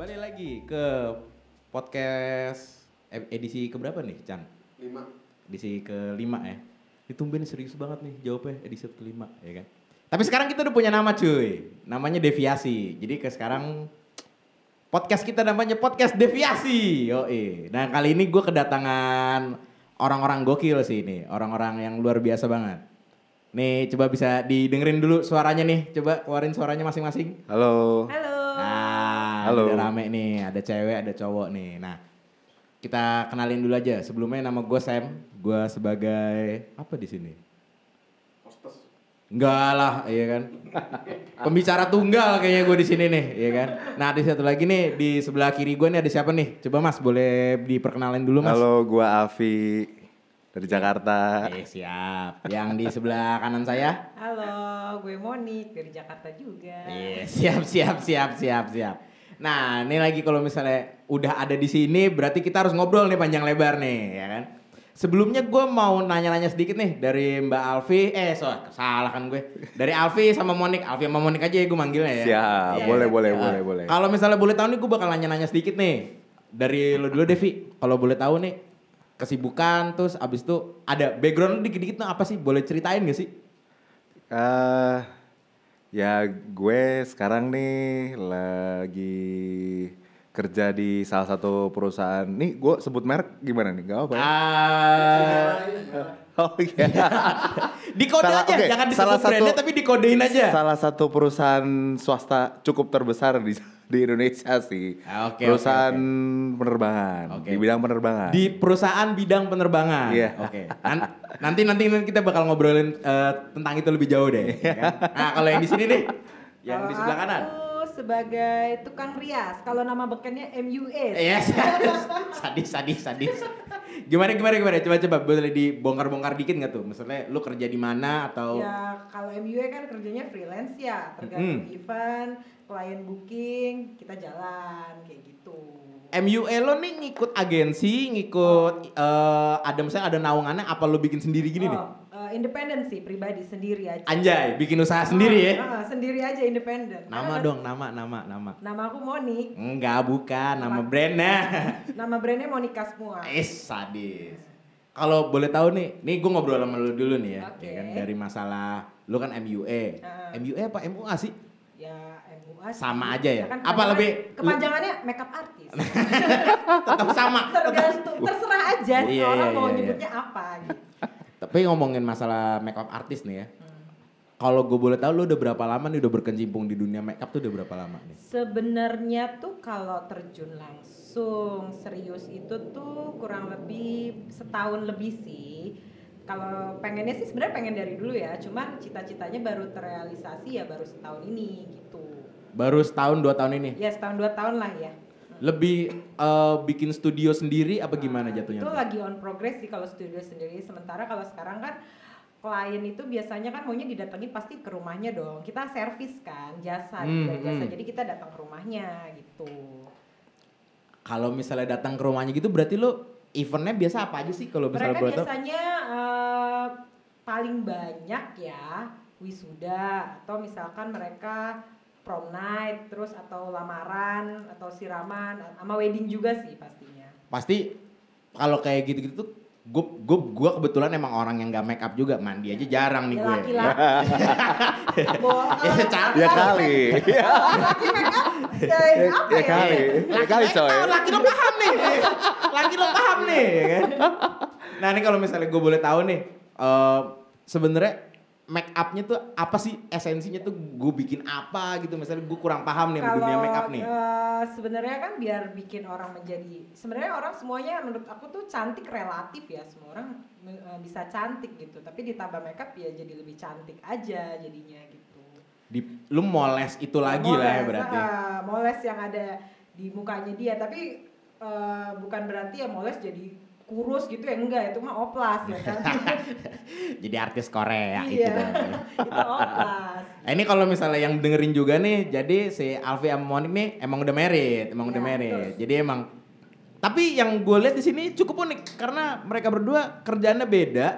Balik lagi ke podcast e- edisi keberapa nih, Chan? lima Edisi kelima ya. Ditumben serius banget nih jawabnya edisi kelima, ya kan? Tapi sekarang kita udah punya nama cuy. Namanya Deviasi. Jadi ke sekarang podcast kita namanya podcast Deviasi. Yo Nah kali ini gue kedatangan orang-orang gokil sih ini. Orang-orang yang luar biasa banget. Nih coba bisa didengerin dulu suaranya nih. Coba keluarin suaranya masing-masing. halo Halo. Halo. udah rame nih, ada cewek, ada cowok nih. Nah, kita kenalin dulu aja. Sebelumnya nama gue Sam, gue sebagai apa di sini? Enggak lah, iya kan. Pembicara tunggal kayaknya gue di sini nih, iya kan. Nah, di satu lagi nih di sebelah kiri gue nih ada siapa nih? Coba Mas, boleh diperkenalin dulu Mas. halo gua Avi dari Jakarta Eh, siap. Yang di sebelah kanan saya? Halo, gue Monik dari Jakarta juga. Iya, siap, siap, siap, siap, siap. Nah, ini lagi kalau misalnya udah ada di sini, berarti kita harus ngobrol nih panjang lebar nih, ya kan? Sebelumnya gue mau nanya-nanya sedikit nih dari Mbak Alfi, eh so, salah kan gue. Dari Alfi sama Monik, Alfi sama Monik aja ya gue manggilnya ya. siap Iya, boleh siap, boleh siap. boleh boleh Kalau misalnya boleh tahu nih, gue bakal nanya-nanya sedikit nih. Dari lo dulu Devi, kalau boleh tahu nih, kesibukan terus abis itu ada background dikit-dikit tuh apa sih? Boleh ceritain gak sih? Eh, ya gue sekarang nih lagi kerja di salah satu perusahaan. Nih gue sebut merek gimana nih? Gak apa ya? Ah, oh iya. Dikode Salah- aja, oke, jangan disebut salah satu- brandnya tapi dikodein aja. salah satu perusahaan swasta cukup terbesar di di Indonesia sih Ah, oke, perusahaan oke, penerbangan Oke. di bidang penerbangan Di perusahaan bidang penerbangan. Iya. Oke. Nan- nanti nanti nanti kita bakal ngobrolin eh, tentang itu lebih jauh deh. ya kan? Nah kalau yang di sini nih, yang di sebelah kanan. Sebagai tukang rias. Kalau nama bekennya MUS. Yes, sadis, sadis, sadis. Gimana, gimana, gimana? Coba, coba, boleh dibongkar-bongkar dikit nggak tuh? Misalnya lu kerja di mana atau? Ya, kalau MUA kan kerjanya freelance ya, tergantung Mm. event, klien booking, kita jalan kayak gitu. MUE lo nih ngikut agensi, ngikut eh, ada misalnya ada naungannya, apa lo bikin sendiri gini nih? Oh, eh, independen sih, pribadi sendiri aja. Anjay, bikin usaha sendiri ya? Ah, ah, sendiri aja independen. Nama Karena dong, nama, nama, nama. Nama aku Monik. Enggak, bukan. Nama Apa? brandnya. Nama brandnya Monika semua. Is sadis. Kalau boleh tahu nih, nih gue ngobrol sama lu dulu nih ya, Oke. ya kan dari masalah lu kan MUE, Ah. MUE apa MUA sih? Ya MUA sih. Sama aja ya? Kan Apa lebih- Kepanjangannya makeup artist. Tetap sama. Tergantung, terserah aja sih Iya, orang iya, mau iya, nyebutnya apa gitu. Tapi ngomongin masalah makeup artist nih ya, Hmm. kalau gue boleh tahu lu udah berapa lama nih udah berkecimpung di dunia makeup tuh udah berapa lama nih? Sebenarnya tuh kalau terjun langsung serius itu tuh kurang lebih setahun lebih sih. Kalau pengennya sih sebenarnya pengen dari dulu ya, cuman cita-citanya baru terrealisasi ya baru setahun ini gitu. Baru setahun dua tahun ini. Ya setahun dua tahun lah ya. Lebih eh, bikin studio sendiri apa gimana jatuhnya? Itu tuh? lagi on progress sih kalau studio sendiri. Sementara kalau sekarang kan klien itu biasanya kan maunya didatengin pasti ke rumahnya dong. Kita servis kan, jasa, Hmm, juga jasa. hmm. Jadi kita datang ke rumahnya gitu. Kalau misalnya datang ke rumahnya gitu berarti lu eventnya biasa apa aja sih kalau misalnya Mereka biasanya eh, paling banyak ya wisuda atau misalkan mereka prom night terus atau lamaran atau siraman sama wedding juga sih pastinya. Pasti kalau kayak gitu-gitu tuh gue gue gue kebetulan emang orang yang gak make up juga mandi aja jarang nih Ya, gue. laki-laki. Bo- Ya, secara- ya kali laki make up ya, apa ya ya? kali ya kali coy laki lo paham nih, laki lo paham nih, ya kan? Nah ini kalau misalnya gue boleh tahu nih, eh, sebenarnya make upnya tuh apa sih esensinya tuh gue bikin apa gitu misalnya gue kurang paham nih sama dunia make up nih. eh, sebenarnya kan biar bikin orang menjadi sebenarnya orang semuanya menurut aku tuh cantik relatif ya semua orang eh, bisa cantik gitu tapi ditambah makeup ya jadi lebih cantik aja jadinya gitu. Di, lu moles itu lagi lah ya Moles, berarti. ah, moles yang ada di mukanya dia tapi eh, bukan berarti ya moles jadi kurus gitu ya enggak itu mah oplas ya kan. Jadi artis Korea itu iya. dong. itu oplas. Nah, ini kalau misalnya yang dengerin juga nih, jadi si Alfi sama Monik nih emang udah married, emang udah Ya, married. betul. Jadi emang tapi yang gue lihat di sini cukup unik karena mereka berdua kerjaannya beda,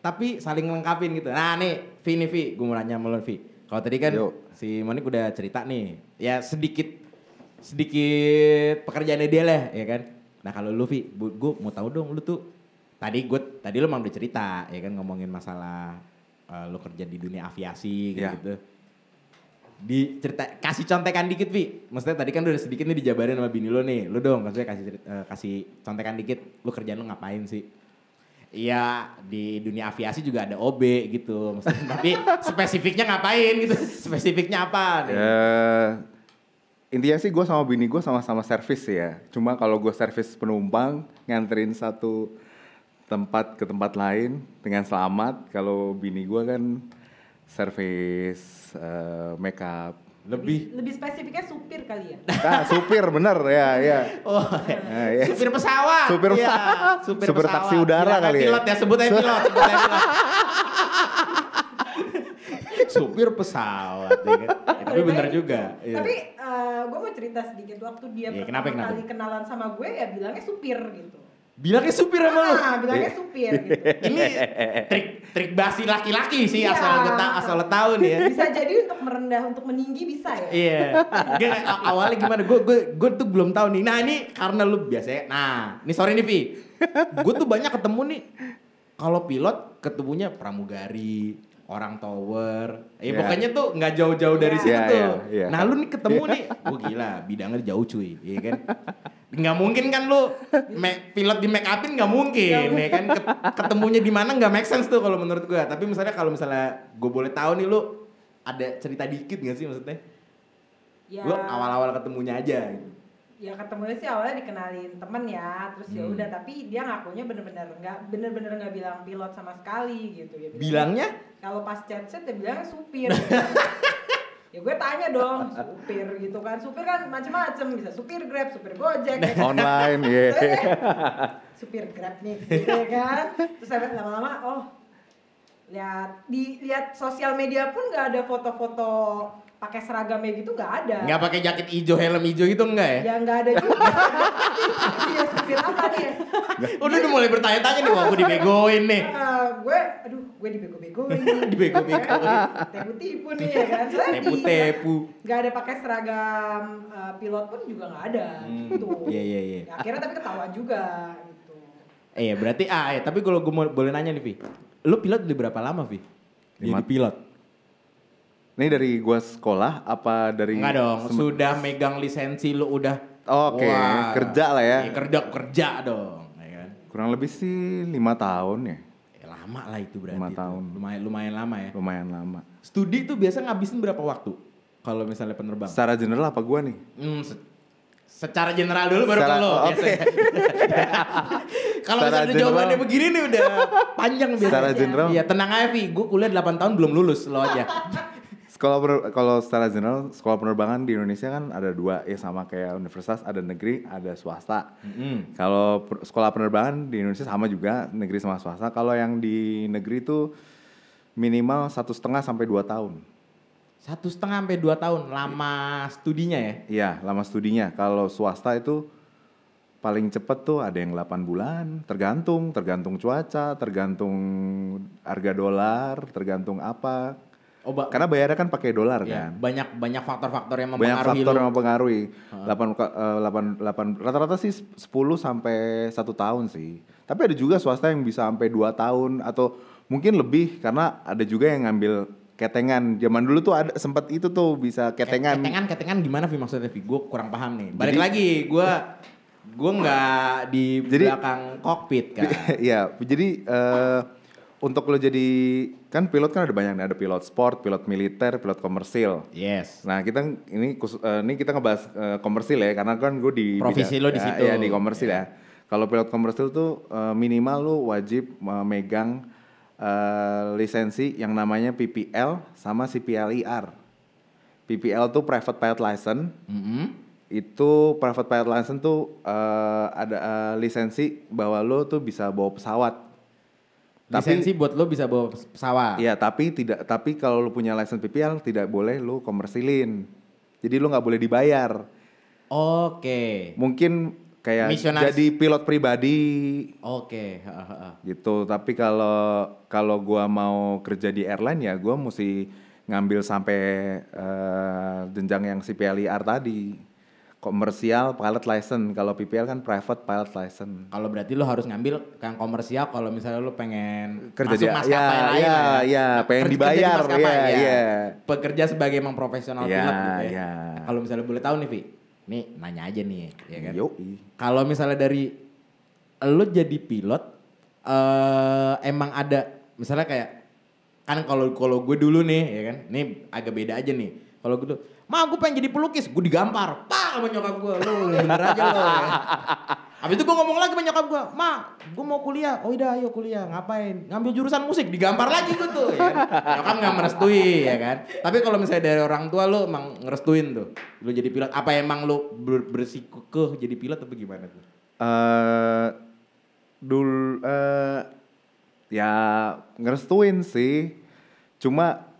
tapi saling lengkapin gitu. Nah nih, Vi nih Vi, gue mau nanya sama Vi. Kalau tadi kan Yuk. si Monik udah cerita nih, ya sedikit sedikit pekerjaannya dia lah, ya kan. Nah kalau lu Vi, gue mau tahu dong lu tuh tadi gue tadi lu mau udah cerita ya kan ngomongin masalah eh, lu kerja di dunia aviasi gitu. Ya. gitu. Di cerita kasih contekan dikit Vi. Maksudnya tadi kan udah sedikit nih dijabarin sama bini lu nih. Lu dong maksudnya kasih cerit- eh, kasih contekan dikit lu kerjaan lu ngapain sih? Iya di dunia aviasi juga ada OB gitu. Maksudnya, tapi spesifiknya ngapain gitu? Spesifiknya apa? nih? Ya, intinya sih gue sama bini gue sama-sama servis ya. Cuma kalau gue servis penumpang nganterin satu tempat ke tempat lain dengan selamat. Kalau bini gue kan servis eh, makeup. Lebih lebih spesifiknya supir kali ya. Nah, supir bener ya ya. Oh, Nah, ya. supir pesawat. Supir Iya, pesawat. supir, Supir pesawat. taksi udara Bilang kali ya. Pilot ya, sebut aja pilot. sebut aja pilot. supir pesawat. Ya kan? Ya, tapi bener juga. iya. Tapi gue mau cerita sedikit waktu dia Iya, pertama kenapa, kenapa? kali kenalan sama gue ya bilangnya supir gitu. Bilangnya supir sama lu. Ah, bilangnya Iya. supir gitu. Ini trik trik basi laki-laki sih Iya. asal gue tahu asal lo tahu nih ya. Bisa jadi untuk merendah, untuk meninggi bisa ya. Iya. Gak, a- awalnya gimana? Gue gue gue tuh belum tahu nih. Nah ini karena lu biasanya. Nah, ini sorry nih Vi. Gue tuh banyak ketemu nih. Kalau pilot ketemunya pramugari, orang tower. Eh Iya. pokoknya tuh nggak jauh-jauh dari Iya. situ Iya, tuh. iya, iya. Nah lu nih ketemu nih. Gue gila, bidangnya jauh cuy. Iya kan? Nggak mungkin kan lu me- pilot di make upin nggak mungkin, ya kan? Ket- Ketemunya di mana nggak make sense tuh kalau menurut gue. Tapi misalnya kalau misalnya gue boleh tahu nih lu ada cerita dikit gak sih maksudnya? Ya, Lu awal-awal ketemunya aja gitu. Ya ketemunya sih awalnya dikenalin temen ya, terus ya Hmm. udah. Tapi dia ngakunya bener-bener nggak bener-bener nggak bilang pilot sama sekali gitu ya. Bilangnya kalau pas chat chat dia bilangnya supir. ya gue tanya dong supir gitu kan supir kan macem-macem bisa supir grab supir gojek ya kan? Online ya. supir grab nih gitu ya kan terus lama-lama oh lihat di lihat sosial media pun nggak ada foto-foto pakai seragamnya gitu nggak ada nggak pakai jaket hijau, helm hijau gitu enggak ya? ya nggak ada juga dia supir apa nih ya Udah udah mulai bertanya-tanya nih, wah gue dibegoin nih. Eh, gue aduh gue dibego-begoin Dibego-begoin. tipu-tipu nih ya kan Tepu-tepu. nggak ada pakai seragam eh, pilot pun juga nggak ada Hmm, gitu iya, iya, iya. Ya, akhirnya tapi ketahuan juga gitu Eh ya berarti ah ya, tapi kalau gue mau boleh nanya nih Vi. Lu pilot udah berapa lama Vi? Lima- Jadi pilot. Ini dari gua sekolah apa dari Enggak dong, sudah megang lisensi lu udah Oke, Wah. kerja lah ya. Iya, kerja kerja dong, ya kan? Kurang lebih sih lima tahun ya. Ya, lama lah itu berarti. Lima tuh. tahun. Lumayan lumayan lama ya. Lumayan lama. Studi tuh biasa ngabisin berapa waktu? Kalau misalnya penerbang? Secara general apa gua nih? Hmm, se- secara general dulu baru Secara- ke lo. oke. biasanya. Kalau Secara misalnya general. jawabannya begini nih udah panjang biasanya. Secara general. Iya tenang aja Vi, gue kuliah 8 tahun belum lulus lo aja. Sekolah pener- kalau secara general sekolah penerbangan di Indonesia kan ada dua ya sama kayak universitas ada negeri ada swasta. Mm-mm. Kalau per- sekolah penerbangan di Indonesia sama juga negeri sama swasta. Kalau yang di negeri itu minimal satu setengah sampai dua tahun. Satu setengah sampai dua tahun lama studinya ya. Iya lama studinya. Kalau swasta itu paling cepet tuh ada yang 8 bulan. Tergantung, tergantung cuaca, tergantung harga dolar, tergantung apa. Oh, ba- Karena bayarnya kan pakai dolar ya, kan. banyak banyak faktor-faktor yang banyak mempengaruhi faktor lo. yang mempengaruhi. 8 8 8 rata-rata sih 10 sampai satu tahun sih. Tapi ada juga swasta yang bisa sampai 2 tahun atau mungkin lebih karena ada juga yang ngambil ketengan. Zaman dulu tuh ada sempat itu tuh bisa ketengan. Ketengan, ketengan gimana Vi maksudnya Vi? Gue kurang paham nih. Balik Jadi- lagi, gue gue nggak di Jadi- belakang kokpit kan. Iya, jadi eh, untuk lo jadi kan pilot kan ada banyak nih, ada pilot sport, pilot militer, pilot komersil. yes. Nah kita ini khusus, eh, ini kita ngebahas eh, komersil ya karena kan gue di Profesi lo di ya, situ. ya, di komersil ya. Kalau pilot komersil tuh eh, minimal lo wajib memegang eh, lisensi yang namanya PPL sama CPLIR. PPL tuh private pilot license. Mm-mm. Itu private pilot license tuh eh, ada eh, lisensi bahwa lo tuh bisa bawa pesawat. Tapi- Lisensi buat lo bisa bawa pes- pesawat. Iya, tapi tidak tapi kalau lu punya license PPL tidak boleh lu komersilin. Jadi lu nggak boleh dibayar. Oke. Mungkin kayak Misionaris. jadi pilot pribadi Oke. ha. gitu. Tapi kalau kalau gua mau kerja di airline ya gua mesti ngambil sampai eh, jenjang yang CPLIR tadi. Komersial pilot license. Kalau PPL kan private pilot license. Kalau berarti lo harus ngambil yang komersial kalau misalnya lo pengen Kerja masuk di- maskapai ya, lain ya, lah ya, pengen Kerja di dibayar, maskapai, ya, ya. Pekerja sebagai emang profesional Ya, pilot gitu ya. ya. Kalau misalnya boleh tahu nih, Vi. Nih nanya aja nih, ya kan. Kalau misalnya dari lo jadi pilot eh emang ada misalnya kayak kan kalau kalau gue dulu nih ya kan ini agak beda aja nih kalau dulu ma gue pengen jadi pelukis gue digampar pak sama nyokap gue lo bener aja lo ya. Habis itu gue ngomong lagi sama nyokap gue, ma, gue mau kuliah. Oh iya, ayo kuliah. Ngapain? Ngambil jurusan musik. Digampar lagi gue tuh. Ya kan? Nyokap nggak merestui ya kan. Tapi kalau misalnya dari orang tua lo emang ngerestuin tuh. Lo jadi pilot. Apa emang lo ber bersikukuh jadi pilot atau gimana tuh? eh dul eh ya ngerestuin sih. Cuma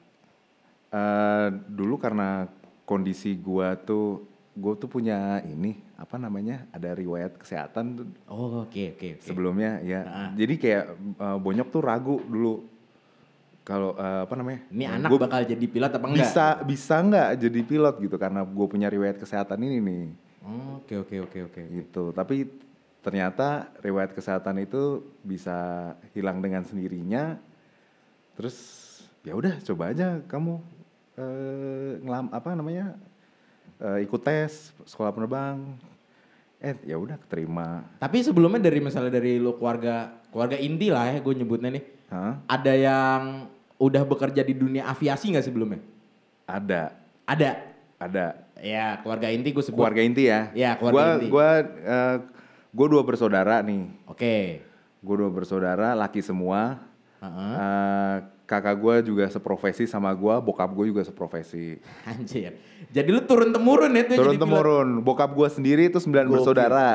eh dulu karena kondisi gua tuh gua tuh punya ini apa namanya ada riwayat kesehatan tuh Oh oke oke. oke. sebelumnya ya. Jadi kayak eh, bonyok tuh ragu dulu kalau eh, apa namanya? Ini anak Gua bakal jadi pilot apa enggak? bisa bisa nggak jadi pilot gitu karena gue punya riwayat kesehatan ini nih Oke oke oke oke. gitu tapi ternyata riwayat kesehatan itu bisa hilang dengan sendirinya terus ya udah coba aja kamu eh ngelam apa namanya eh, ikut tes sekolah penerbang eh ya udah keterima Tapi sebelumnya dari misalnya dari lo keluarga keluarga inti lah ya gue nyebutnya nih. Hah? Ada yang udah bekerja di dunia aviasi nggak sebelumnya? ada Ada. ada Ya keluarga inti gue sebut. keluarga inti ya Ya, keluarga gua, inti. gua eh, gua dua bersaudara nih Oke. gue dua bersaudara laki semua Heeh. Eh, kakak gue juga seprofesi sama gue bokap gue juga seprofesi Anjir. Jadi lu turun temurun ya tuh turun jadi pilot? temurun bokap gue sendiri itu sembilan Gokil. bersaudara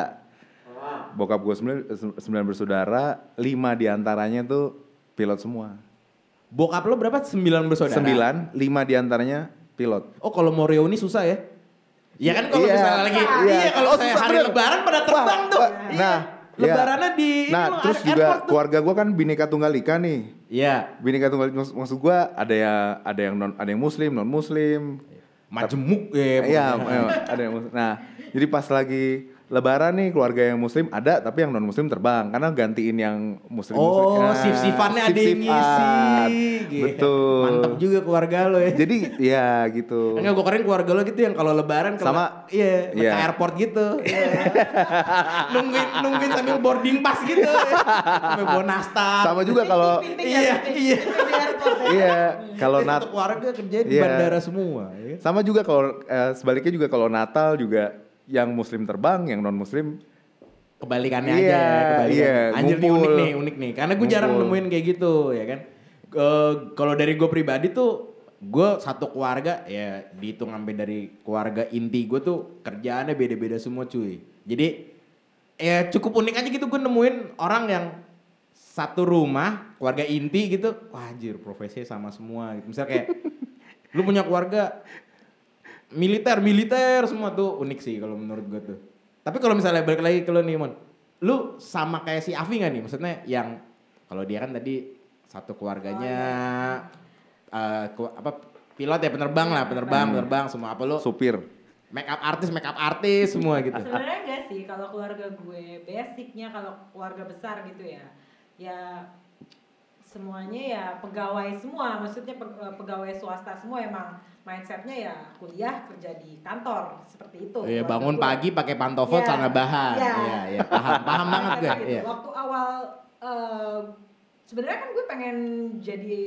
bokap gue sembilan, sembilan bersaudara lima di antaranya tuh pilot semua Bokap lo berapa? Sembilan bersaudara? sembilan lima di antaranya pilot Oh kalau mau reuni susah ya? Iya kan kalau Iya. misalnya lagi, Iya. iya kalau Oh, saya hari bener. lebaran pada terbang Wah, tuh. wah, Iya. nah, lebarannya di nah ini, terus airport juga tuh. keluarga gue kan bineka tunggal ika nih Iya. bineka tunggal maksud, maksud gue ada ya ada yang non ada yang muslim non muslim Majemuk ya. Iya, pokoknya. iya, ada yang muslim. Nah, jadi pas lagi lebaran nih keluarga yang muslim ada tapi yang non muslim terbang karena gantiin yang muslim Oh, sif-sifannya ada yang ngisi. Gitu. Betul. Mantap juga keluarga lo ya. Jadi ya gitu. Enggak gue keren keluarga lo gitu yang kalau lebaran ke Sama- iya, ke iya. airport gitu. Iya. nungguin nungguin sambil boarding pass gitu. ya. Sampai bawa nastar. Sama juga kalau Iya, ya, iya. Pinting di airport ya. iya, kalau Jadi nat satu keluarga kerja di Iya. bandara semua. ya. sama juga kalau eh, sebaliknya juga kalau Natal juga yang muslim terbang, yang non muslim Kebalikannya Iya, aja, kebalikannya. iya, Anjir nih unik nih, unik nih. Karena gue jarang nemuin kayak gitu, ya kan. Eh, kalau dari gue pribadi tuh, gue satu keluarga ya dihitung sampai dari keluarga inti gue tuh kerjaannya beda-beda semua cuy. Jadi ya cukup unik aja gitu gue nemuin orang yang satu rumah keluarga inti gitu, wah anjir profesinya sama semua gitu. Misal kayak lu punya keluarga militer militer semua tuh unik sih kalau menurut gue tuh. Tapi kalau misalnya balik lagi ke lu nih Mon, lu sama kayak si Avi gak nih? Maksudnya yang kalau dia kan tadi satu keluarganya eh, ku- apa pilot ya penerbang lah, penerbang, penerbang semua apa lu supir. make up artis, make up artis semua gitu. Sebenarnya enggak sih kalau keluarga gue basicnya kalau keluarga besar gitu ya. Ya semuanya ya pegawai semua, maksudnya eh, pegawai swasta semua emang mindsetnya ya kuliah kerja di kantor seperti itu. Iya keluarga bangun gue. pagi pakai pantofel Iya, celana bahan. iya. Iya, iya, paham, paham banget gue. Gitu. Iya. Waktu awal eh, sebenarnya kan gue pengen jadi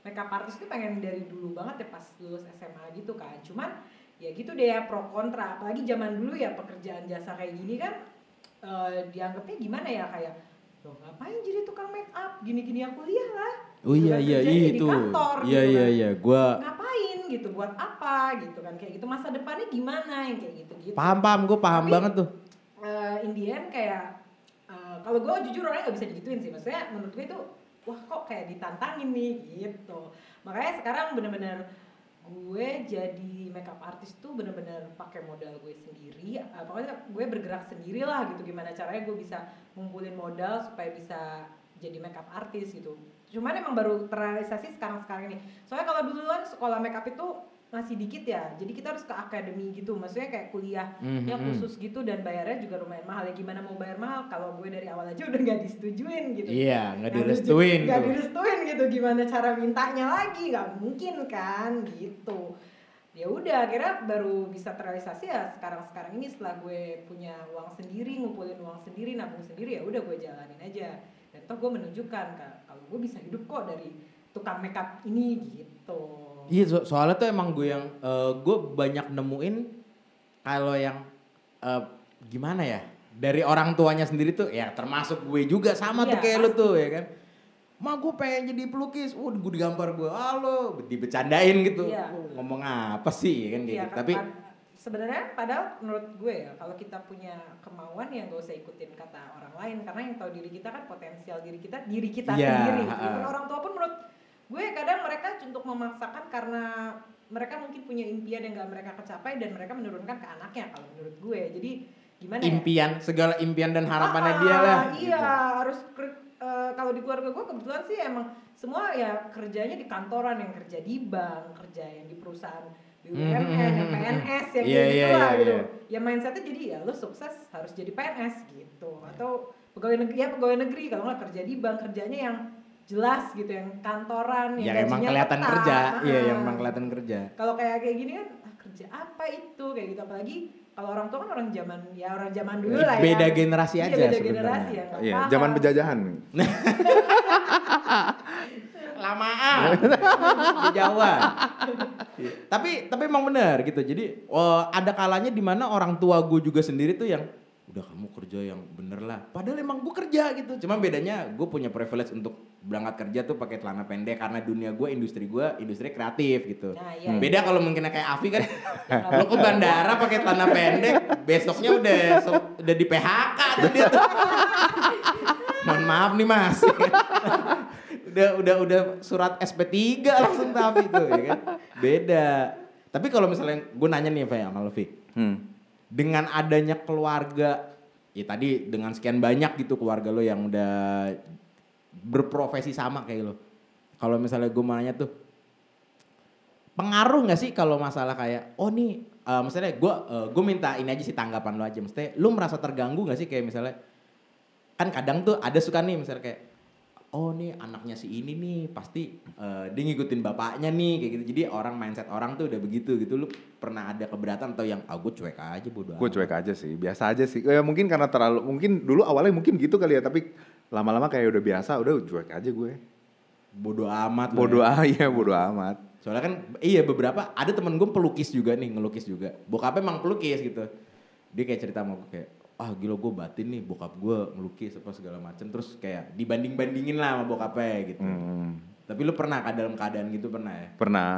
makeup artist itu pengen dari dulu banget ya pas lulus SMA gitu kan. Cuman ya gitu deh ya pro kontra. Apalagi zaman dulu ya pekerjaan jasa kayak gini kan eh, dianggapnya gimana ya kayak Loh ngapain jadi tukang make up? Gini-gini ya kuliah lah. Oh iya iya iya itu. kantor Iya gitu iya kan. iya, gua Ngapain gitu? Buat apa gitu kan? Kayak gitu masa depannya gimana yang kayak gitu-gitu paham paham gue paham Tapi- banget tuh. uh, in the end kayak uh, kalau gue jujur orangnya gak bisa digituin sih maksudnya menurut gue itu wah kok kayak ditantangin nih gitu makanya sekarang bener-bener gue jadi makeup artist tuh bener-bener pakai modal gue sendiri. Uh, pokoknya gue bergerak sendiri lah gitu gimana caranya gue bisa ngumpulin modal supaya bisa jadi makeup artist gitu. Cuman emang baru terrealisasi sekarang-sekarang ini. Soalnya kalau duluan sekolah makeup itu masih dikit ya. Jadi kita harus ke akademi gitu maksudnya kayak kuliah Mhm. yang khusus gitu dan bayarnya juga lumayan mahal. Ya gimana mau bayar mahal? Kalau gue dari awal aja udah nggak disetujuin gitu. Iya, nggak Nggak direstuin nggak direstuin gitu. Gimana cara mintanya lagi? Nggak mungkin kan gitu. Ya udah akhirnya baru bisa terrealisasi ya sekarang sekarang ini. Setelah gue punya uang sendiri ngumpulin uang sendiri nabung sendiri ya udah gue jalanin aja. Dan toh gue menunjukkan kalau gue bisa hidup kok dari tukang makeup ini gitu Iya, so- soalnya tuh emang gue yang gue banyak nemuin kalau yang eh, gimana ya dari orang tuanya sendiri tuh ya termasuk gue juga sama tuh Iya, kayak lu tuh ya kan. Ma gue pengen jadi pelukis, uh gue digambar gue, halo, dibecandain gitu. Iya. Ngomong apa sih kan kayak Iya, gitu. kan, Tapi pad- sebenarnya padahal menurut gue ya kalau kita punya kemauan ya nggak usah ikutin kata orang lain karena yang tahu diri kita kan potensial diri kita diri kita Iya, sendiri. Even orang tua pun menurut gue kadang mereka untuk memaksakan karena mereka mungkin punya impian yang nggak mereka kecapai dan mereka menurunkan ke anaknya kalau menurut gue. Jadi gimana ya? impian, segala impian dan harapannya Ah, dia lah. Iya, gitu. harus eh, kalau di keluarga gue kebetulan sih emang semua ya kerjanya di kantoran yang kerja di bank, kerja yang di perusahaan BUMN, yang PNS yang Hmm, Iya, kayak iya, gitu lah iya, gitu. iya. Ya mindsetnya jadi ya lo sukses harus jadi PNS gitu atau pegawai negeri ya pegawai negeri kalau nggak kerja di bank kerjanya yang jelas gitu yang kantoran yang Yang emang kelihatan tetap. kerja, iya yang emang kelihatan kerja. Kalau kayak kayak gini kan ah, kerja apa itu kayak gitu apalagi kalau orang tua kan orang zaman ya orang zaman dulu lah ya. Beda generasi Iya, aja beda sebenarnya. generasi ya. Iya, paham. zaman penjajahan. lamaan di Jawa. Tapi tapi emang benar gitu. Jadi oh, ada kalanya di mana orang tua gue juga sendiri tuh yang udah kamu kerja yang bener lah. Padahal emang gue kerja gitu. Cuma bedanya gue punya privilege untuk berangkat kerja tuh pakai celana pendek karena dunia gue industri gue industri kreatif gitu. Nah, iya. Beda kalau mungkin kayak Avi kan lo ke bandara pakai celana pendek, besoknya udah so- udah di PHK tuh dia tuh. Mohon maaf nih Mas. udah udah udah surat SP3 langsung tapi tuh ya kan. Beda. Tapi kalau misalnya gue nanya nih Pak sama Lovi, Hmm. Dengan adanya keluarga ya tadi dengan sekian banyak gitu keluarga lo yang udah berprofesi sama kayak lo. Kalau misalnya gue mau nanya tuh pengaruh nggak sih kalau masalah kayak oh nih eh, misalnya gue gue minta ini aja sih tanggapan lo aja mesti lu merasa terganggu nggak sih kayak misalnya kan kadang tuh ada suka nih misalnya kayak oh nih anaknya si ini nih pasti eh, dia ngikutin bapaknya nih kayak gitu jadi orang mindset orang tuh udah begitu gitu lu pernah ada keberatan atau yang ah gue cuek aja bodo Gue amat." cuek aja sih, biasa aja sih. Ya mungkin karena terlalu, mungkin dulu awalnya mungkin gitu kali ya, tapi lama-lama kayak udah biasa, udah cuek aja gue. bodo amat Bodoh ya. iya bodoh amat. soalnya kan iya beberapa ada temen gue pelukis juga nih ngelukis juga bokapnya emang pelukis gitu dia kayak cerita sama gue kayak ah gila gue batin nih bokap gue ngelukis apa segala macem. Terus kayak dibanding bandingin lah sama bokapnya gitu. Hmm, tapi lu pernah kan dalam keadaan gitu pernah ya? Pernah.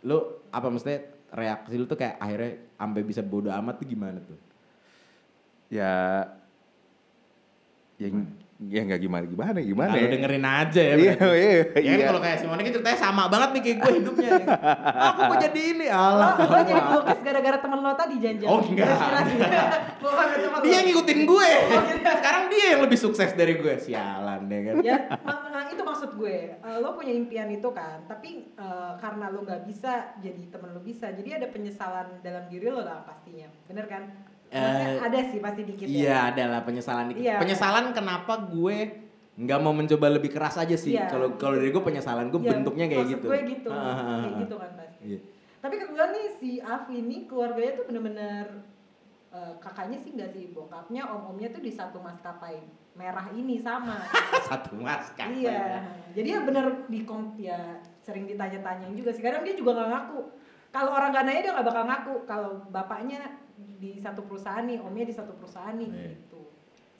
lu apa maksudnya reaksi lu tuh kayak akhirnya sampai bisa bodo amat tuh gimana tuh? Ya, ya, ya nggak gimana gimana gimana. Nah, lu ya. dengerin aja ya Iya, iya, Ya iya. kalau kayak Simone kan ceritanya sama banget nih kayak gue hidupnya. Aku mau jadi ini, Lo, alah. lo jadi pelukis gara-gara temen lo tadi janjian. Oh, enggak. Lo. Dia ngikutin gue. Sekarang dia yang lebih sukses dari gue. Sialan deh kan. ya ma- itu maksud gue Eh, lo punya impian itu kan tapi eh, karena lo nggak bisa jadi temen lo bisa jadi ada penyesalan dalam diri lo lah pastinya bener kan Maksudnya Eh, ada sih pasti dikit Iya, adalah penyesalan dikit. Iya. Penyesalan kenapa gue nggak mau mencoba lebih keras aja sih. Iya. Kalau kalau dari gue penyesalan gue Iya, bentuknya kayak maksud gitu. gue gitu Ah, ah, ah, kayak gitu kan pasti Iya. tapi kebetulan nih si Avi ini keluarganya tuh bener-bener eh, kakaknya sih nggak sih bokapnya om-omnya tuh di satu maskapai merah ini sama Satu mas kan. Iya, jadi ya bener di kom ya sering ditanya-tanya juga sih. Kadang dia juga nggak ngaku. Kalau orang gak nanya dia nggak bakal ngaku. Kalau bapaknya di satu perusahaan nih, omnya di satu perusahaan nih Iya. gitu.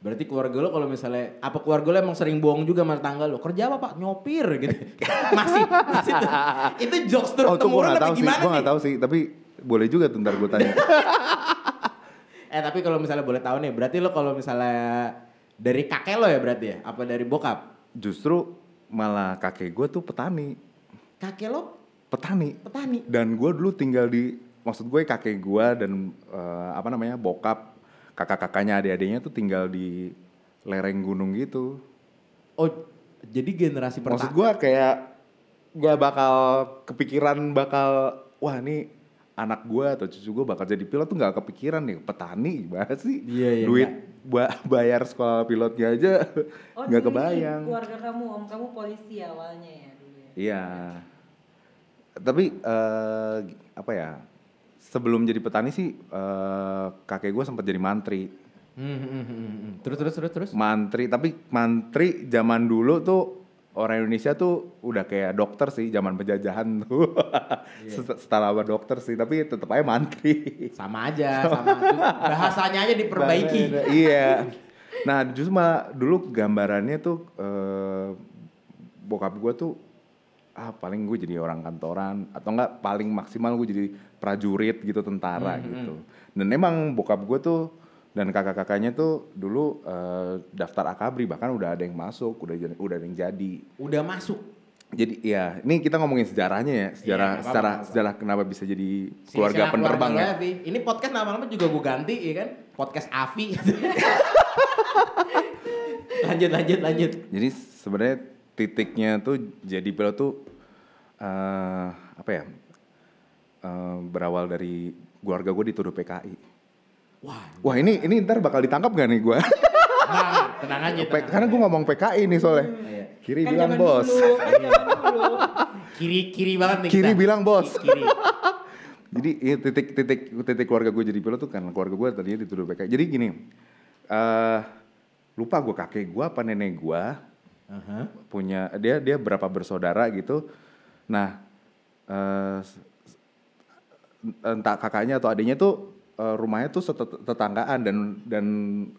Berarti keluarga lo kalau misalnya apa keluarga lo emang sering bohong juga sama tetangga lo. Kerja apa Pak? Nyopir gitu. masih masih tuh. Itu jokes turun Oh temurun nggak apa tahu sih, gimana gue nih? nggak tahu sih, tapi boleh juga tuh ntar gue tanya. Eh tapi kalau misalnya boleh tahu nih, berarti lo kalau misalnya dari kakek lo ya berarti ya? Apa dari bokap? Justru malah kakek gue tuh petani, Kakek lo petani. petani. Dan gue dulu tinggal di, maksud gue kakek gue dan eh, apa namanya bokap, kakak-kakaknya adik-adiknya tuh tinggal di lereng gunung gitu. Oh, jadi generasi Maksud pertama. gue kayak gak bakal kepikiran bakal wah ini anak gue atau cucu gue bakal jadi pilot tuh nggak kepikiran nih petani gimana sih Iya, iya, duit ba- bayar sekolah pilotnya aja Oh, nggak ini kebayang Keluarga kamu, om kamu polisi awalnya ya dulu ya. iya tapi eh, apa ya sebelum jadi petani sih eh, kakek gue sempat jadi mantri Hmm, hmm, hmm. Terus terus terus terus. mantri tapi mantri zaman dulu tuh orang Indonesia tuh udah kayak dokter sih zaman penjajahan tuh Set- setara sama dokter sih tapi tetap aja mantri Sama aja, sama. Bahasanya aja diperbaiki. Bahasa- iya nah justru malah dulu gambarannya tuh eh, bokap gue tuh ah paling gue jadi orang kantoran atau enggak paling maksimal gue jadi prajurit gitu tentara gitu dan emang bokap gue tuh dan kakak-kakaknya tuh dulu eh, daftar akabri bahkan udah ada yang masuk udah udah ada yang jadi Udah masuk. jadi ya ini kita ngomongin sejarahnya ya sejarah Iya, secara apa-apa. sejarah kenapa bisa jadi Si- keluarga si penerbang keluarga ya. Ini podcast lama-lama juga gue ganti ya kan. Podcast Avi. lanjut lanjut lanjut. Jadi sebenarnya titiknya tuh jadi pilot tuh eh apa ya? eh, berawal dari keluarga gue dituduh PKI. Wah, Wah ini ini ntar bakal ditangkap gak nih gue? nah, tenang aja. tenang Karena gue ngomong PKI nih soalnya. Iya. Kiri Kan bilang bos. dulu, kan dulu. Kiri kiri banget nih. Kiri kita. bilang bos. Ki- Kiri. Jadi iya, titik titik titik keluarga gue jadi pilot tuh karena keluarga gue tadinya dituduh PKI. Jadi gini, eh lupa gue kakek gue apa nenek gue Aha. punya dia dia berapa bersaudara gitu. Nah, s- entah kakaknya atau adiknya tuh eh, rumahnya tuh tetanggaan dan dan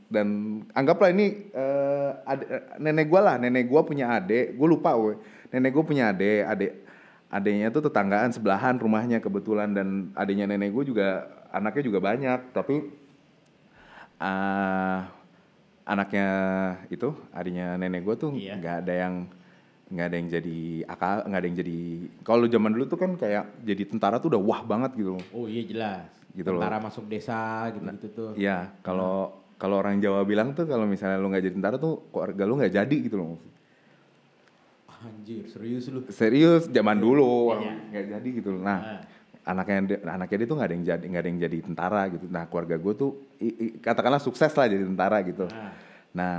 dan anggaplah ini eh, ade- nenek gua lah, nenek gua punya adik, gue lupa we. Nenek gue punya adik, adik adiknya tuh tetanggaan sebelahan rumahnya kebetulan dan adiknya nenek gue juga anaknya juga banyak, tapi ah anaknya itu adiknya nenek gue tuh Iya. nggak ada yang nggak ada yang jadi akal nggak ada yang jadi kalau zaman dulu tuh kan kayak jadi tentara tuh udah wah banget gitu loh. Oh iya jelas. Gitu loh. Tentara masuk desa gitu-gitu tuh. Iya, kalau kalau orang Jawa bilang tuh kalau misalnya lu nggak jadi tentara tuh keluarga lu nggak jadi gitu loh. Anjir, serius lu. Serius zaman dulu Iya. nggak jadi gitu loh. Nah, Ah. Anaknya anaknya dia tuh nggak ada yang jadi nggak ada yang jadi tentara gitu. Nah, keluarga gue tuh i- i- katakanlah sukses lah jadi tentara gitu. Ah. Nah,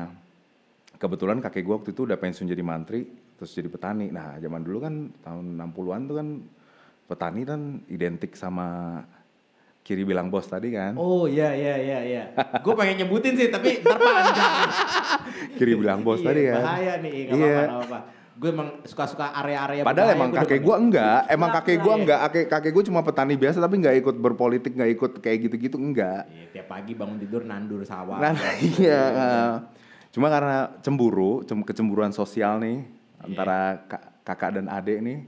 kebetulan kakek gue waktu itu udah pensiun jadi mantri, terus jadi petani. Nah, zaman dulu kan tahun 60-an tuh kan petani kan identik sama kiri bilang bos tadi kan. Oh iya iya iya iya. Gue pengen nyebutin sih tapi ntar panjang. Kiri bilang bos Iya, tadi kan. Bahaya nih, gak Iya. apa-apa. Gue emang suka-suka area-area Padahal emang kakek gue enggak, emang kakek gue ya. enggak, kakek kakek gue cuma petani biasa tapi nggak ikut berpolitik, nggak ikut kayak gitu-gitu enggak. Iya, tiap pagi bangun tidur nandur sawah. Nah, iya. Cuma karena cemburu, cem- kecemburuan sosial nih Iya. antara ka- kakak dan adik nih,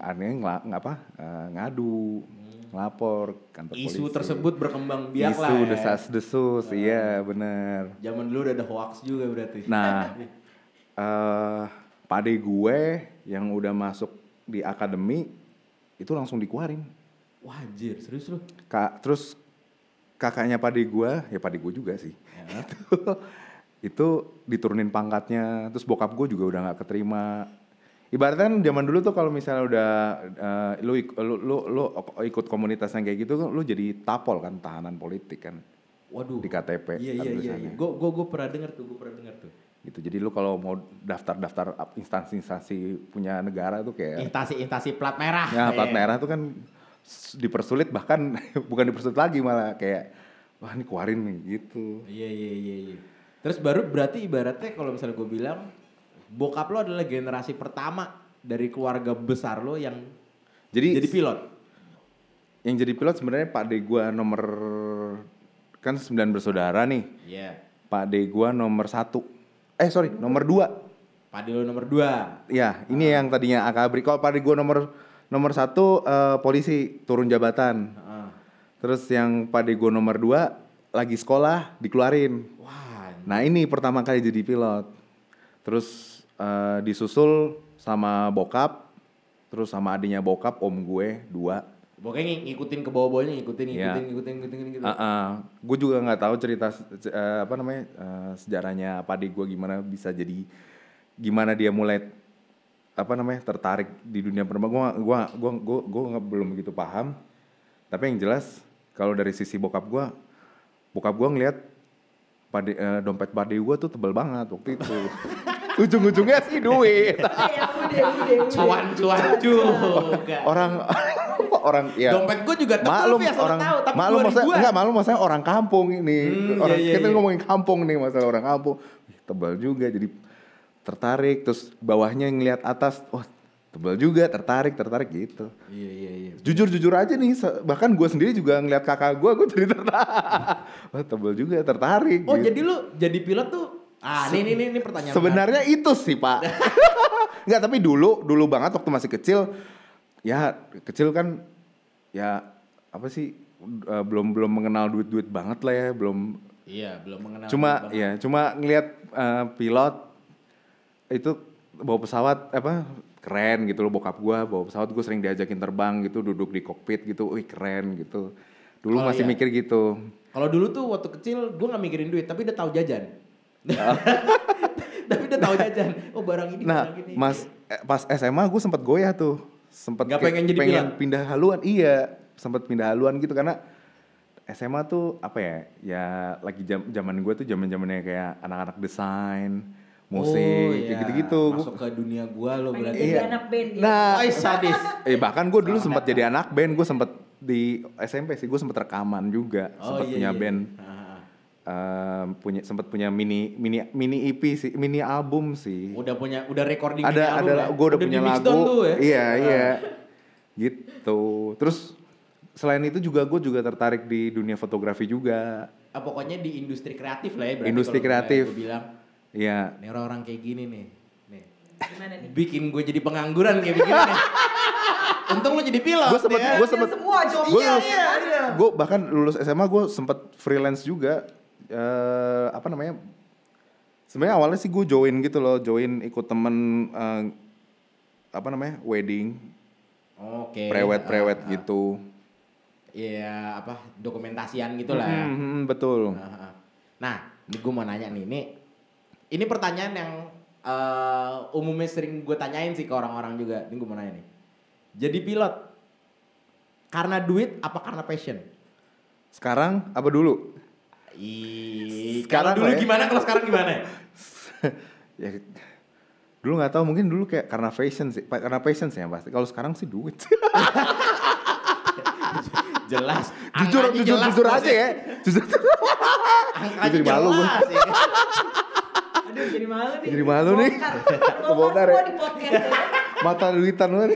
aneh ngela- ngapa eh, ngadu, ngelapor kantor Hmm. Isu polisi. tersebut berkembang biak Isu lah ya. desas-desus, iya bener. Zaman dulu udah ada hoax juga berarti. Nah, eh pade gue yang udah masuk di akademi itu langsung dikeluarin. Wah anjir, serius lu? Kak, terus kakaknya pade gue, ya pade gue juga sih. Ya. itu diturunin pangkatnya, terus bokap gue juga udah nggak keterima. Ibaratnya kan zaman dulu tuh kalau misalnya udah eh, lu, lu, lu, lu ikut komunitas yang kayak gitu, lu jadi tapol kan, tahanan politik kan Waduh. di KTP. Iya kan iya iya. tulisannya. Gue gue gue pernah denger tuh, gue pernah denger tuh. Gitu jadi lu kalau mau daftar-daftar instansi-instansi punya negara tuh kayak Instansi-instansi plat merah. ya plat Iya. merah tuh kan dipersulit bahkan bukan dipersulit lagi malah kayak wah ini keluarin nih gitu Iya iya iya iya. Terus baru berarti ibaratnya kalau misalnya gue bilang bokap lo adalah generasi pertama dari keluarga besar lo yang jadi jadi pilot. yang jadi pilot sebenarnya pak de gua nomor kan sembilan bersaudara nih Iya. pak de gua nomor satu eh sorry nomor dua Padi lo nomor dua. ya ini yang tadinya akabri kalau pak de gua nomor nomor satu eh, polisi turun jabatan Heeh. Terus yang pade gue nomor 2 lagi sekolah dikeluarin. Wah. Nah ini pertama kali jadi pilot. Terus eh, disusul sama bokap, terus sama adiknya bokap om gue dua. Pokoknya ng- ngikutin ke bawah-bawahnya, ngikutin, ngikutin, Iya. ngikutin, ngikutin, ngikutin. gue juga nggak tahu cerita eh, apa namanya eh, sejarahnya pade gue gimana bisa jadi gimana dia mulai apa namanya tertarik di dunia penerbang gua gua gua gua gua nggak belum begitu paham tapi yang jelas kalau dari sisi bokap gua bokap gua ngelihat pade, eh, dompet pade gua tuh tebal banget waktu itu ujung-ujungnya sih duit. Cuan-cuan juga. orang orang ya Dompet gue juga maklum lo orang tahu, tapi maklum 2000-an. maksudnya enggak maklum maksudnya orang kampung ini Hmm, orang iya, iya, kita iya. ngomongin kampung nih masalah orang kampung tebal juga jadi tertarik terus bawahnya ngelihat atas wah tebal juga tertarik tertarik gitu Iya iya iya. jujur jujur aja nih bahkan gue sendiri juga ngelihat kakak gue gue jadi tertarik wah tebal juga tertarik Oh gitu. jadi lu jadi pilot tuh Ah, ini ini ini pertanyaan. Sebenarnya itu sih pak. Enggak tapi dulu dulu banget waktu masih kecil ya kecil kan ya apa sih eh, belum belum mengenal duit duit banget lah ya belum. Iya, belum mengenal. cuma ya cuma ngelihat eh, pilot itu bawa pesawat apa keren gitu loh bokap gua bawa pesawat gue sering diajakin terbang gitu duduk di kokpit gitu wih keren gitu dulu Oh, masih iya. mikir gitu Kalau dulu tuh waktu kecil gue nggak mikirin duit, tapi udah tahu jajan. Oh. tapi udah tahu jajan. Oh barang ini, Nah, barang ini. mas eh, pas SMA gue sempat goyah tuh, sempat Nggak pengen jadi pengen pilot? pindah haluan, iya, sempat pindah haluan gitu karena SMA tuh apa ya, ya lagi jam zaman gue tuh zaman zamannya kayak anak-anak desain, musik, Oh, kayak iya. gitu-gitu. Masuk ke dunia gua lo berarti. jadi Iya. anak band dia. Nah, Oi, sadis. eh bahkan gue dulu sempat jadi anak band, gue sempat di SMP sih, gue sempat rekaman juga, Oh, sempat iya, punya iya. band. Ah, ah. Eh, punya sempat punya mini mini mini EP sih, mini album sih. Udah punya, udah recording ada mini ada album ya? gue udah, punya di mix lagu tuh ya? iya Ah. iya gitu terus selain itu juga gue juga tertarik di dunia fotografi juga Ah, pokoknya di industri kreatif lah ya berarti Industri kreatif. Gue bilang, iya nih orang-orang kayak gini nih. Nih. Gimana nih? Bikin gue jadi pengangguran kayak begini nih. Untung lo jadi pilot gue sempet ya. gue sempet semua job. gue Iya, iya, iya. gue bahkan lulus SMA gue sempet freelance juga eh apa namanya sebenarnya awalnya sih gue join gitu loh join ikut temen eh, apa namanya wedding Oke. prewed prewed Ah, ah. gitu Iya, apa dokumentasian gitu lah ya. Hmm, hmm, betul Ah, ah. Nah, ini gue mau nanya nih, ini ini pertanyaan yang eh, umumnya sering gue tanyain sih ke orang-orang juga. Ini gue mau nanya nih. Jadi pilot karena duit apa karena passion? sekarang apa dulu Ih, Sekarang kalau dulu ya. gimana? Kalau sekarang gimana? ya dulu nggak tahu mungkin dulu kayak karena fashion sih karena passion sih yang pasti kalau sekarang sih duit jelas. jujur Angkanya jujur jelas, jujur aja ya jujur Jadi malu jelas, ya. Aduh jadi malu nih. Jadi malu nih. Kebongkar. Ya. semua di podcast ya. mata duitan banget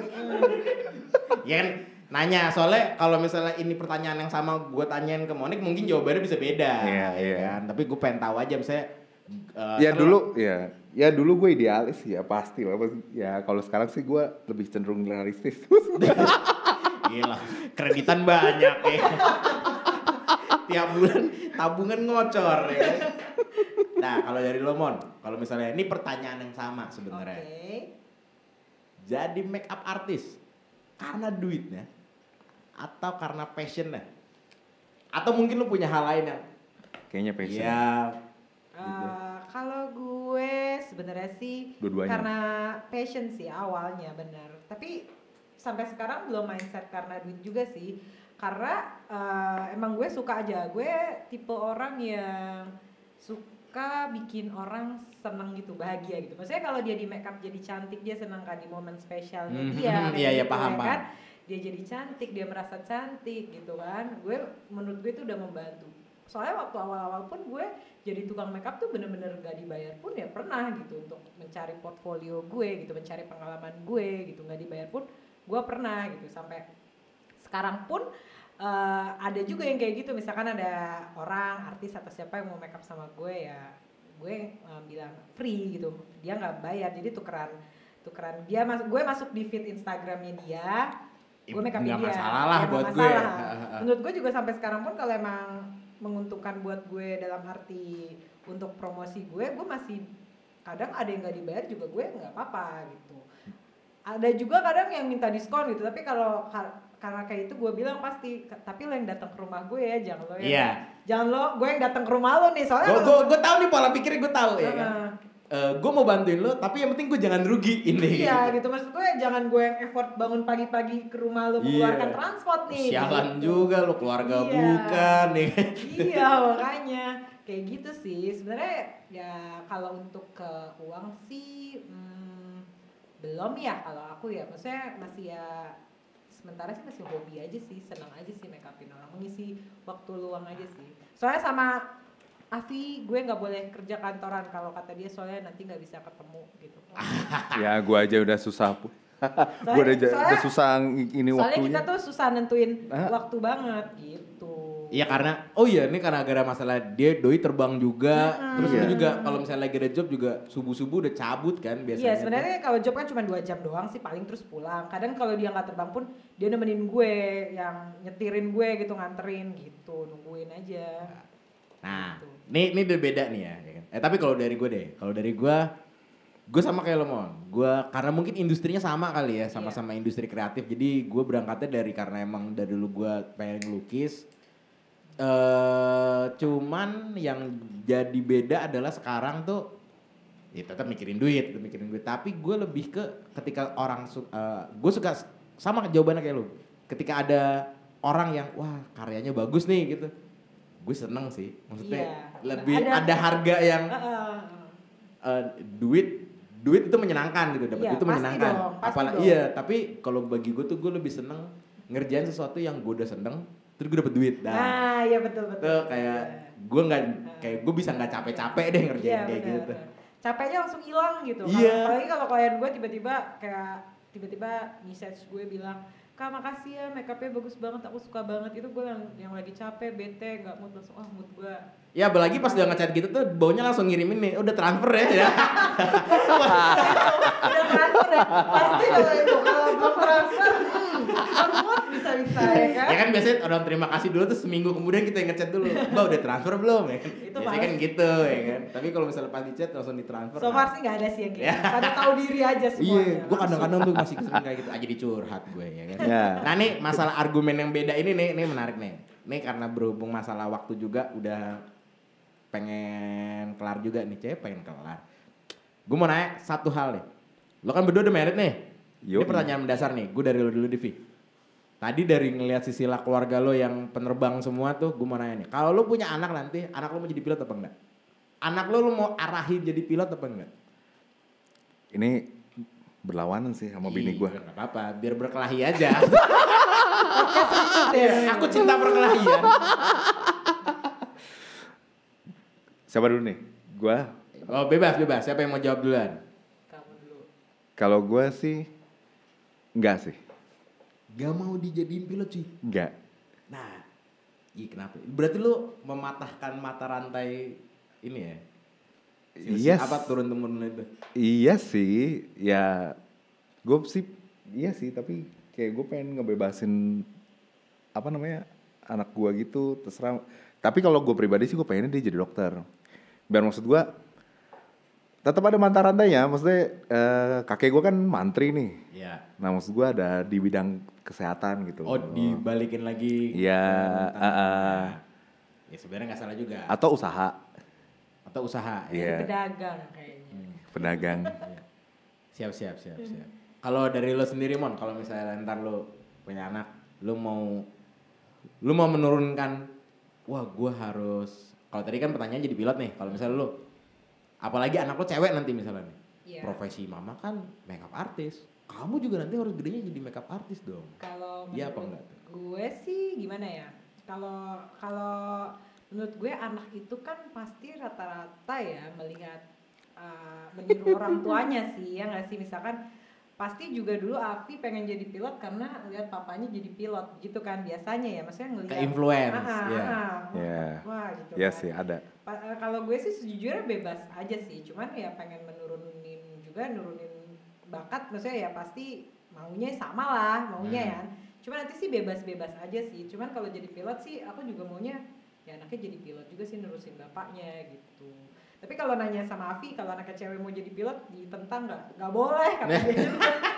Ya kan nanya soalnya kalau misalnya ini pertanyaan yang sama gue tanyain ke Monik mungkin jawabannya bisa beda. Iya, ya iya. Kan? Tapi gue pengen tahu aja misalnya eh, ya dulu ya ya dulu gue idealis ya pasti lah ya kalau sekarang sih gue lebih cenderung realistis Gila, kreditan banyak ya. Tiap bulan tabungan ngocor ya. Nah, kalau dari lo Mon, kalau misalnya ini pertanyaan yang sama Oke. sebenarnya. Jadi make up artist karena duitnya atau karena passionnya? Atau mungkin lo punya hal lain yang kayaknya passion Iya. Eh, kalau gue sebenarnya sih Dua-duanya. karena passion sih awalnya bener. Tapi sampai sekarang belum mindset karena duit juga sih. Karena eh, emang gue suka aja. Gue tipe orang yang suka bikin orang seneng gitu, bahagia gitu. Maksudnya kalau dia di make up jadi cantik, dia senang kan di momen spesialnya Mhm, dia. iya, iya, gitu paham, ya paham. Dia jadi cantik, dia merasa cantik gitu kan. Gue menurut gue itu udah membantu. Soalnya waktu awal-awal pun gue jadi tukang makeup tuh bener-bener gak dibayar pun ya pernah gitu untuk mencari portfolio gue gitu mencari pengalaman gue gitu. Nggak dibayar pun gue pernah gitu. Sampai sekarang pun eh, ada juga yang kayak gitu. Misalkan ada orang artis atau siapa yang mau makeup sama gue ya gue eh, bilang free gitu. Dia nggak bayar jadi tukeran tukeran. Dia masuk gue masuk di feed Instagramnya dia gue make upin Nggak dia masalah lah Ya, nggak buat gue. masalah. menurut gue juga sampai sekarang pun kalau emang menguntungkan buat gue dalam arti untuk promosi gue gue masih kadang ada yang nggak dibayar juga gue nggak apa-apa gitu ada juga kadang yang minta diskon gitu tapi kalau kar- karena kayak itu gue bilang pasti "K- tapi lo yang datang ke rumah gue ya jangan lo yang Iya. jangan lo gue yang datang ke rumah lo nih soalnya Gue gue gue tahu nih pola pikirnya gue tahu ya kan. Heeh. gue mau bantuin lo tapi yang penting gue jangan rugi ini Iya gitu maksud gue jangan gue yang effort bangun pagi-pagi ke rumah lo mengeluarkan Iya. transport nih. sialan gitu. juga lo keluarga Iya. bukan nih iya makanya kayak gitu sih sebenarnya ya kalau untuk ke uang sih hmm, belum ya kalau aku ya maksudnya masih ya sementara sih masih hobi aja sih senang aja sih make upin orang mengisi waktu luang aja sih soalnya sama Afi gue nggak boleh kerja kantoran kalau kata dia soalnya nanti nggak bisa ketemu gitu ya gua aja udah susah pu- gua udah, udah soalnya- susah ini soalnya waktunya kita tuh susah nentuin Ah. waktu banget gitu Iya karena oh iya ini karena gara masalah dia doi terbang juga terus Iya. lu juga kalau misalnya lagi ada job juga subuh subuh udah cabut kan biasanya. Iya sebenarnya kalau job kan cuma dua jam doang sih paling terus pulang. Kadang kalau dia nggak terbang pun dia nemenin gue yang nyetirin gue gitu nganterin gitu nungguin aja. Nah, Gitu. ini ini udah beda nih ya. ya kan? Eh tapi kalau dari gue deh, kalau dari gue, gue sama kayak lo mon. Gue karena mungkin industrinya sama kali ya, sama-sama industri kreatif. Jadi gue berangkatnya dari karena emang dari dulu gue pengen ngelukis. eh cuman yang jadi beda adalah sekarang tuh ya tetap mikirin duit, tetap mikirin duit. Tapi gue lebih ke ketika orang su gue suka sama jawabannya kayak lu. Ketika ada orang yang wah karyanya bagus nih gitu, gue seneng sih. Maksudnya Iya. lebih Ada- ada, harga yang Heeh. eh, duit duit itu menyenangkan gitu dapat Iya, itu menyenangkan. dong, Apalagi dong. iya, tapi kalau bagi gue tuh gue lebih seneng ngerjain sesuatu yang gue udah seneng terus gue dapet duit. Nah, Nah, iya betul betul. tuh kayak gue nggak kayak gue bisa nggak capek-capek deh ngerjain Iya, kayak bener. gitu. Capeknya langsung hilang gitu. Kalau- Iya. Apalagi kalau klien gue tiba-tiba kayak tiba-tiba message gue bilang Kak makasih ya make upnya bagus banget aku suka banget itu gue yang, yang lagi capek bete gak mood langsung ah mood gue Ya apalagi pas dia ngechat gitu tuh baunya langsung ngirimin nih, udah transfer ya. ya. udah transfer ya pasti kalau itu kalau belum transfer hmm, on mood bisa bisa ya kan ya kan biasanya orang terima kasih dulu tuh seminggu kemudian kita yang ngechat dulu, mbak udah transfer belum ya kan? Itu Biasanya kan gitu ya kan. Tapi kalau misalnya pas di chat langsung ditransfer. so nah. far sih nggak ada sih yang Ya. gitu pada tahu diri aja semuanya Iya, gue kadang-kadang tuh masih kesering kayak gitu aja dicurhat gue ya kan. Ya. Nah nih masalah argumen yang beda ini nih, ini menarik nih. Nih karena berhubung masalah waktu juga udah pengen kelar juga nih, cewek pengen kelar. Gue mau nanya satu hal nih. Lo kan berdua udah married nih. Ini Yoi. pertanyaan mendasar nih, gue dari lo dulu Divi. Tadi dari ngelihat sisilah keluarga lo yang penerbang semua tuh, gue mau nanya nih. Kalau lo punya anak nanti, anak lo mau jadi pilot apa enggak? Anak lo lo mau arahin jadi pilot apa enggak? Ini berlawanan sih sama bini Iya, gua. nggak apa-apa, biar berkelahi aja. Iya. Aku cinta perkelahian. Siapa dulu nih? Gua. Oh bebas bebas. Siapa yang mau jawab duluan? kamu dulu Kalau gua sih enggak sih. Gak mau dijadiin pilot cuy. Enggak. Nah, iya kenapa? Berarti lu mematahkan mata rantai ini ya? Iya. Apa turun temurun itu? Iya sih, ya gue sih iya sih tapi kayak gue pengen ngebebasin apa namanya anak gua gitu terserah. Tapi kalau gue pribadi sih gue pengennya dia jadi dokter. Biar maksud gua tetap ada mata rantainya. Maksudnya eh, kakek gue kan mantri nih. Iya. Nah maksud gua ada di bidang kesehatan gitu. Oh dibalikin lagi. Iya, ke ah, ah. Ya sebenarnya nggak salah juga. Atau usaha Atau usaha. ya. Iya. pedagang kayaknya pedagang. Iya. Siap siap siap siap. Kalau dari lo sendiri mon, kalau misalnya ntar lo punya anak, lo mau lo mau menurunkan, wah gue harus. Kalau tadi kan pertanyaan jadi pilot nih. Kalau misalnya lo, apalagi anak lo cewek nanti misalnya nih, Iya. profesi mama kan makeup artist. Kamu juga nanti harus gedenya jadi makeup artist dong. Kalau Iya apa enggak tuh? Gue sih gimana ya? Kalau kalau menurut gue anak itu kan pasti rata-rata ya melihat uh, meniru orang tuanya sih ya nggak sih misalkan pasti juga dulu Afi pengen jadi pilot karena lihat papanya jadi pilot gitu kan biasanya ya maksudnya ngelihat Ke influence, Ah, ah, iya. ah, Iya. wah gitu Iya kan. sih ada. Eh, kalau gue sih sejujurnya bebas aja sih cuman ya pengen menurunin juga nurunin bakat maksudnya ya pasti maunya sama lah maunya Hmm. ya cuman nanti sih bebas-bebas aja sih cuman kalau jadi pilot sih aku juga maunya ya anaknya jadi pilot juga sih nerusin bapaknya gitu tapi kalau nanya sama Afi kalau anaknya cewek mau jadi pilot ditentang nggak nggak boleh kata dia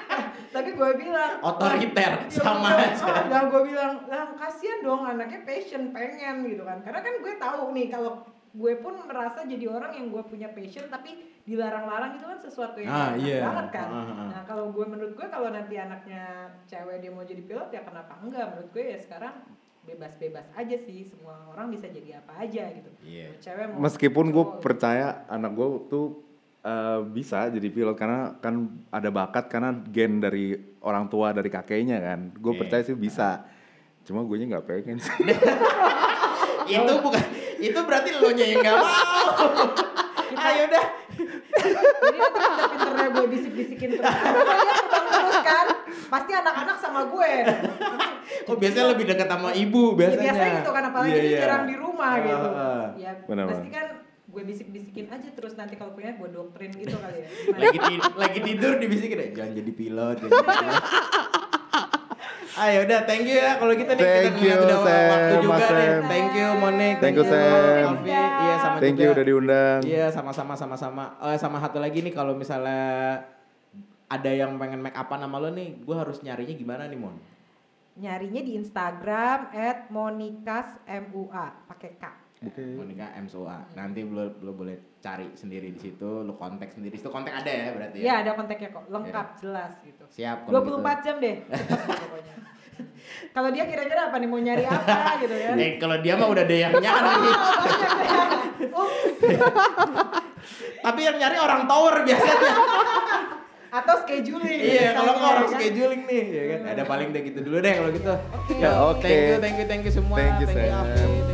tapi gue bilang Otoriter, "Wah, sama ya, aja." Nah, gue bilang, lah kasihan dong anaknya passion pengen gitu kan. Karena kan gue tahu nih kalau gue pun merasa jadi orang yang gue punya passion tapi dilarang-larang itu kan sesuatu yang Ah, iya. banget kan. Ah, ah, ah. Nah kalau gue menurut gue kalau nanti anaknya cewek dia mau jadi pilot ya kenapa enggak? Menurut gue ya sekarang bebas-bebas aja sih semua orang bisa jadi apa aja gitu. Iya. Mau Cewek mau Meskipun gue cowok. percaya anak gue tuh eh, bisa jadi pilot karena kan ada bakat karena gen dari orang tua dari kakeknya kan. Gue Oke. percaya sih bisa. Cuma gue nya nggak pengen sih. itu bukan itu berarti lo nya yang nggak mau ayo dah Jadi nanti pinter-pinternya gue bisik-bisikin terus. Karena dia terbang terus kan. Pasti anak-anak sama gue. oh biasanya lebih dekat sama ibu Ya, biasanya biasanya gitu kan apalagi dia iya. jarang di rumah Ah, gitu. ah. Ya Benar, pasti kan gue bisik-bisikin aja terus nanti kalau punya gue doktrin gitu kali ya. Lagi ti- lagi tidur dibisikin "Eh, jangan jadi pilot jangan jadi pilot." Ayo udah thank you ya kalau kita nih kita Thank you, ngeliat udah Sam, waktu juga Mas nih. Sam. Thank you Monik, Thank you, Sam. Alfi. Iya sama Thank juga. you udah diundang. Iya sama-sama sama-sama. Oh sama satu lagi nih kalau misalnya ada yang pengen make upan sama lo nih, gue harus nyarinya gimana nih Mon? Nyarinya di Instagram @monikasmua pakai K. Oke. Monika MSOA. Nanti lo, lo boleh cari sendiri di situ, lo kontak sendiri. Itu kontak ada ya berarti ya? Ya ada kontaknya kok, lengkap jelas gitu. Siap kalau 24 gitu. jam deh. pokoknya. Kalau dia kira-kira apa nih mau nyari apa gitu ya. Eh kalau dia mah udah ada yang nyari. Ups. Tapi yang nyari orang tower biasanya. Atau scheduling. iya, kalau nggak orang ya kan? scheduling nih, ya kan. Ada paling deh gitu dulu deh kalau gitu. Oke. Ya, Oke. Thank you, thank you, thank you semua. Thank you, thank you